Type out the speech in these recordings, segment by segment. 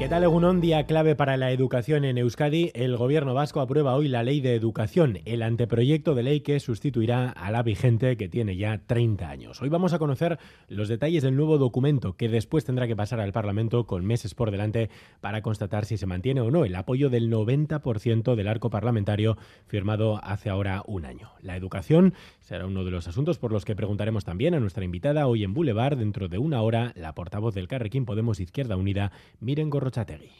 ¿Qué tal, Egunon? Día clave para la educación en Euskadi. El gobierno vasco aprueba hoy la ley de educación, el anteproyecto de ley que sustituirá a la vigente que tiene ya 30 años. Hoy vamos a conocer los detalles del nuevo documento que después tendrá que pasar al Parlamento con meses por delante para constatar si se mantiene o no el apoyo del 90% del arco parlamentario firmado hace ahora un año. La educación será uno de los asuntos por los que preguntaremos también a nuestra invitada hoy en Boulevard dentro de una hora, la portavoz del Carrequín Podemos Izquierda Unida, Miren Gorro Gorrochategui.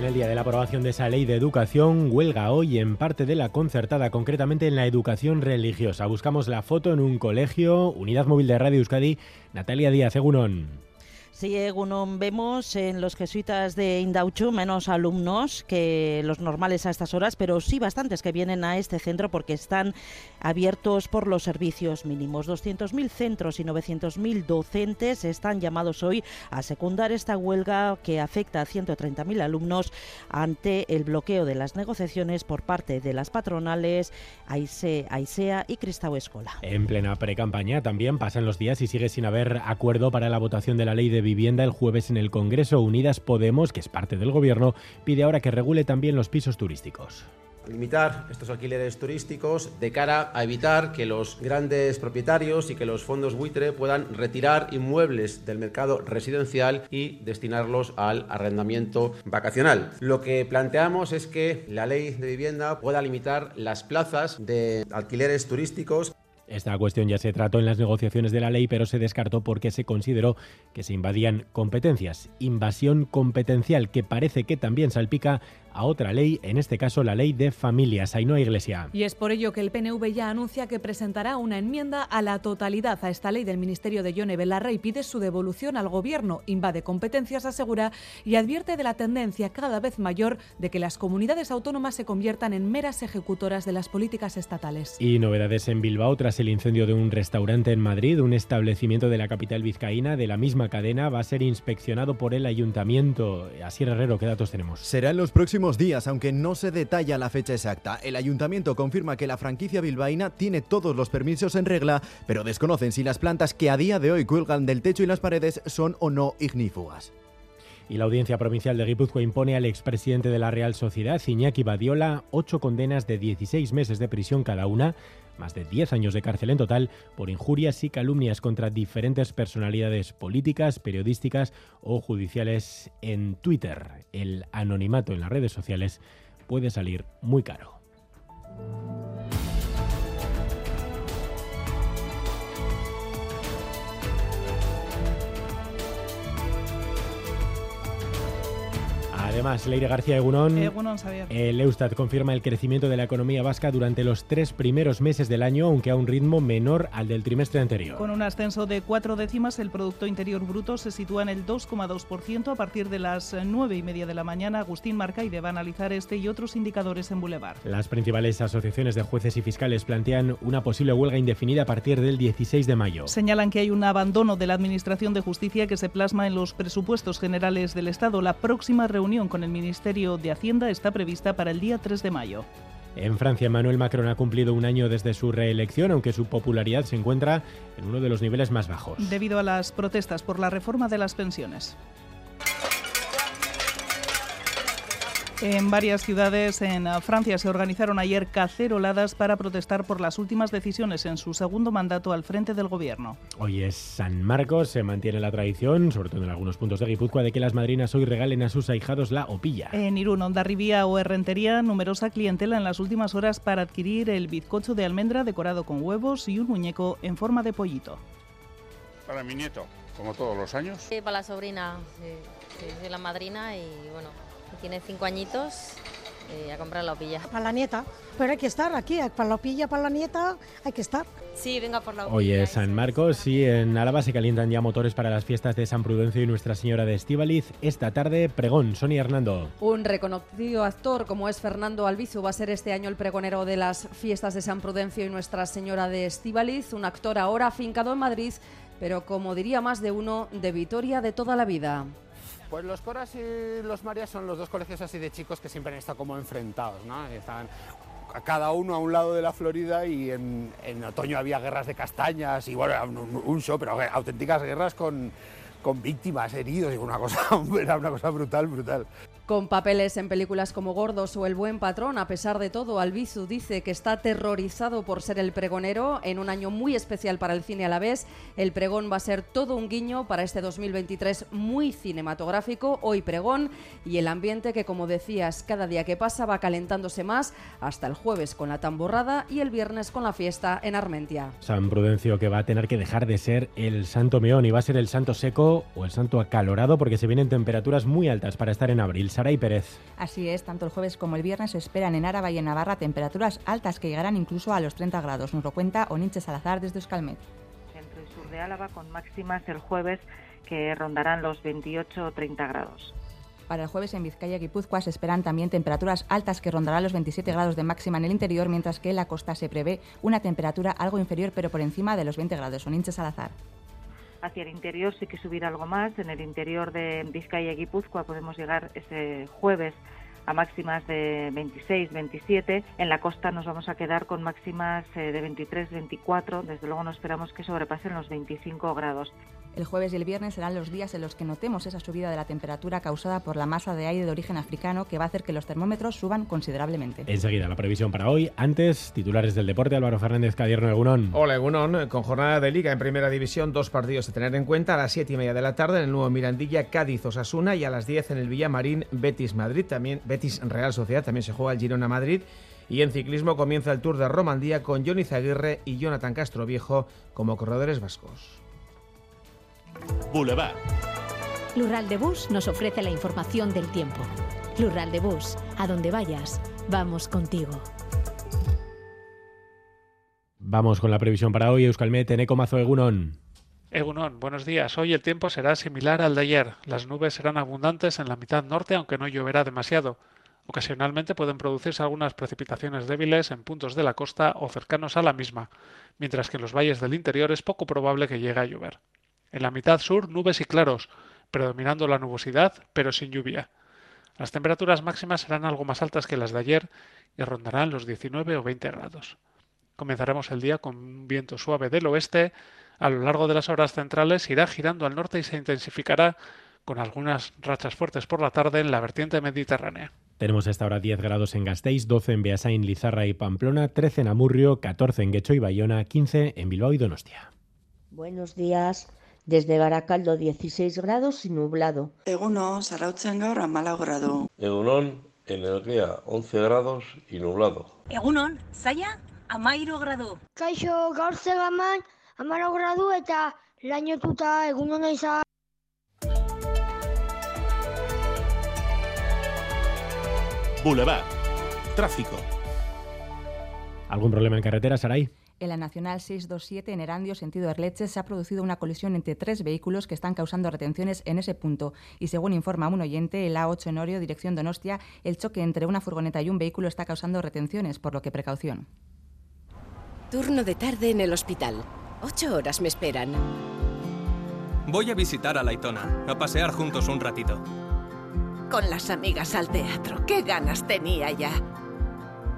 En el día de la aprobación de esa ley de educación, huelga hoy en parte de la concertada, concretamente en la educación religiosa. Buscamos la foto en un colegio, Unidad Móvil de Radio Euskadi, Natalia Díaz, Egunon. Sí, Egunon, vemos en los jesuitas de Indauchu menos alumnos que los normales a estas horas, pero sí bastantes que vienen a este centro porque están abiertos por los servicios mínimos. 200.000 centros y 900.000 docentes están llamados hoy a secundar esta huelga que afecta a 130.000 alumnos ante el bloqueo de las negociaciones por parte de las patronales AISEA y Cristau Escola. En plena precampaña también pasan los días y sigue sin haber acuerdo para la votación de la ley de Vivienda el jueves en el Congreso. Unidas Podemos, que es parte del Gobierno, pide ahora que regule también los pisos turísticos limitar estos alquileres turísticos de cara a evitar que los grandes propietarios y que los fondos buitre puedan retirar inmuebles del mercado residencial y destinarlos al arrendamiento vacacional. Lo que planteamos es que la ley de vivienda pueda limitar las plazas de alquileres turísticos esta cuestión ya se trató en las negociaciones de la ley, pero se descartó porque se consideró que se invadían competencias. Invasión competencial que parece que también salpica a otra ley, en este caso la ley de familias. Ainhoa Iglesia. Y es por ello que el PNV ya anuncia que presentará una enmienda a la totalidad a esta ley del Ministerio de Yone Belarra y pide su devolución al Gobierno. Invade competencias, asegura, y advierte de la tendencia cada vez mayor de que las comunidades autónomas se conviertan en meras ejecutoras de las políticas estatales. Y novedades en Bilbao tras el incendio de un restaurante en Madrid, un establecimiento de la capital vizcaína de la misma cadena va a ser inspeccionado por el ayuntamiento. Así Herrero, ¿qué datos tenemos? Será en los próximos días, aunque no se detalla la fecha exacta. El ayuntamiento confirma que la franquicia bilbaína tiene todos los permisos en regla, pero desconocen si las plantas que a día de hoy cuelgan del techo y las paredes son o no ignífugas. Y la Audiencia Provincial de Guipúzcoa impone al expresidente de la Real Sociedad, Iñaki Badiola, ocho condenas de 16 meses de prisión cada una, más de 10 años de cárcel en total, por injurias y calumnias contra diferentes personalidades políticas, periodísticas o judiciales en Twitter. El anonimato en las redes sociales puede salir muy caro. Además, Leire García Egunón, el Eustat confirma el crecimiento de la economía vasca durante los tres primeros meses del año, aunque a un ritmo menor al del trimestre anterior. Con un ascenso de cuatro décimas, el Producto Interior Bruto se sitúa en el 2,2% a partir de las nueve y media de la mañana. Agustín Marcaide va a analizar este y otros indicadores en Boulevard. Las principales asociaciones de jueces y fiscales plantean una posible huelga indefinida a partir del 16 de mayo. Señalan que hay un abandono de la Administración de Justicia que se plasma en los presupuestos generales del Estado. La próxima reunión con el Ministerio de Hacienda está prevista para el día 3 de mayo. En Francia, Emmanuel Macron ha cumplido un año desde su reelección, aunque su popularidad se encuentra en uno de los niveles más bajos. Debido a las protestas por la reforma de las pensiones. En varias ciudades en Francia se organizaron ayer caceroladas para protestar por las últimas decisiones en su segundo mandato al frente del gobierno. Hoy es San Marcos, se mantiene la tradición, sobre todo en algunos puntos de Guipúzcoa, de que las madrinas hoy regalen a sus ahijados la opilla. En Irún, Ondarribía o Herrentería, numerosa clientela en las últimas horas para adquirir el bizcocho de almendra decorado con huevos y un muñeco en forma de pollito. Para mi nieto, como todos los años. Sí, para la sobrina, sí, sí, la madrina y bueno, tiene cinco añitos y a comprar la opilla. Para la nieta, pero hay que estar aquí, para la opilla, para la nieta, hay que estar. Sí, venga por la opilla. Hoy es San Marcos y en Álava se calientan ya motores para las fiestas de San Prudencio y Nuestra Señora de Estíbaliz. Esta tarde, pregón, Sonia Hernando. Un reconocido actor como es Fernando Albizu va a ser este año el pregonero de las fiestas de San Prudencio y Nuestra Señora de Estíbaliz, un actor ahora afincado en Madrid, pero como diría más de uno, de Vitoria de toda la vida. Pues los Coras y los Marias son los dos colegios así de chicos que siempre han estado como enfrentados, ¿no? Estaban cada uno a un lado de la Florida y en, otoño había guerras de castañas y bueno, un, un show, pero auténticas guerras con, con víctimas, heridos, y una cosa, una cosa brutal, brutal. Con papeles en películas como Gordos o El Buen Patrón, a pesar de todo, Albizu dice que está aterrorizado por ser el pregonero en un año muy especial para el cine a la vez. El pregón va a ser todo un guiño para este 2023 muy cinematográfico, hoy pregón, y el ambiente que, como decías, cada día que pasa va calentándose más hasta el jueves con la tamborrada y el viernes con la fiesta en Armentia. San Prudencio que va a tener que dejar de ser el santo meón y va a ser el santo seco o el santo acalorado porque se vienen temperaturas muy altas para estar en abril. Saray Pérez. Así es, tanto el jueves como el viernes se esperan en Áraba y en Navarra temperaturas altas que llegarán incluso a los 30 grados. Nos lo cuenta Oninche Salazar desde Euskalmet. Centro y sur de Álava con máximas el jueves que rondarán los 28 o 30 grados. Para el jueves en Vizcaya y Guipúzcoa se esperan también temperaturas altas que rondarán los 27 grados de máxima en el interior, mientras que en la costa se prevé una temperatura algo inferior pero por encima de los 20 grados. Oninche Salazar. Hacia el interior sí que subirá algo más. En el interior de Vizcaya y Guipúzcoa podemos llegar ese jueves a máximas de 26, 27. En la costa nos vamos a quedar con máximas eh, de 23, 24. Desde luego no esperamos que sobrepasen los 25 grados. El jueves y el viernes serán los días en los que notemos esa subida de la temperatura causada por la masa de aire de origen africano que va a hacer que los termómetros suban considerablemente. Enseguida la previsión para hoy. Antes, titulares del deporte, Álvaro Fernández Cadierno Egunón. Hola Egunón, con jornada de liga en primera división, dos partidos a tener en cuenta. A las siete y media de la tarde en el nuevo Mirandilla, Cádiz Osasuna y a las 10 en el Villamarín, Betis Madrid, también Betis Real Sociedad, también se juega el Girona Madrid. Y en ciclismo comienza el Tour de Romandía con Johnny Zaguirre y Jonathan Castro Viejo como corredores vascos. Boulevard. Lural de Bus nos ofrece la información del tiempo. Lural de Bus, a donde vayas, vamos contigo. Vamos con la previsión para hoy, Euskalmet, Eneco Mazo Egunon. Egunon, buenos días. Hoy el tiempo será similar al de ayer. Las nubes serán abundantes en la mitad norte, aunque no lloverá demasiado. Ocasionalmente pueden producirse algunas precipitaciones débiles en puntos de la costa o cercanos a la misma, mientras que en los valles del interior es poco probable que llegue a llover. En la mitad sur, nubes y claros, predominando la nubosidad, pero sin lluvia. Las temperaturas máximas serán algo más altas que las de ayer y rondarán los 19 o 20 grados. Comenzaremos el día con un viento suave del oeste. A lo largo de las horas centrales irá girando al norte y se intensificará con algunas rachas fuertes por la tarde en la vertiente mediterránea. Tenemos hasta ahora 10 grados en Gasteiz, 12 en Beasain, Lizarra y Pamplona, 13 en Amurrio, 14 en Guecho y Bayona, 15 en Bilbao y Donostia. Buenos días. Desde Baracaldo 16 grados y nublado. Eguno, zarautzen gaur amalau grado. Egunon, energía 11 grados y nublado. Egunon, zaila amairu gradu. Kaixo, gaur zegaman amalau gradu eta lainotuta egunona izan. Boulevard. Tráfico. ¿Algún problema en carretera, Saray? En la Nacional 627 en Erandio, sentido Erleche, se ha producido una colisión entre tres vehículos que están causando retenciones en ese punto. Y según informa un oyente, el A8 en Orio, dirección Donostia, el choque entre una furgoneta y un vehículo está causando retenciones, por lo que precaución. Turno de tarde en el hospital. Ocho horas me esperan. Voy a visitar a Laitona, a pasear juntos un ratito. Con las amigas al teatro. ¡Qué ganas tenía ya!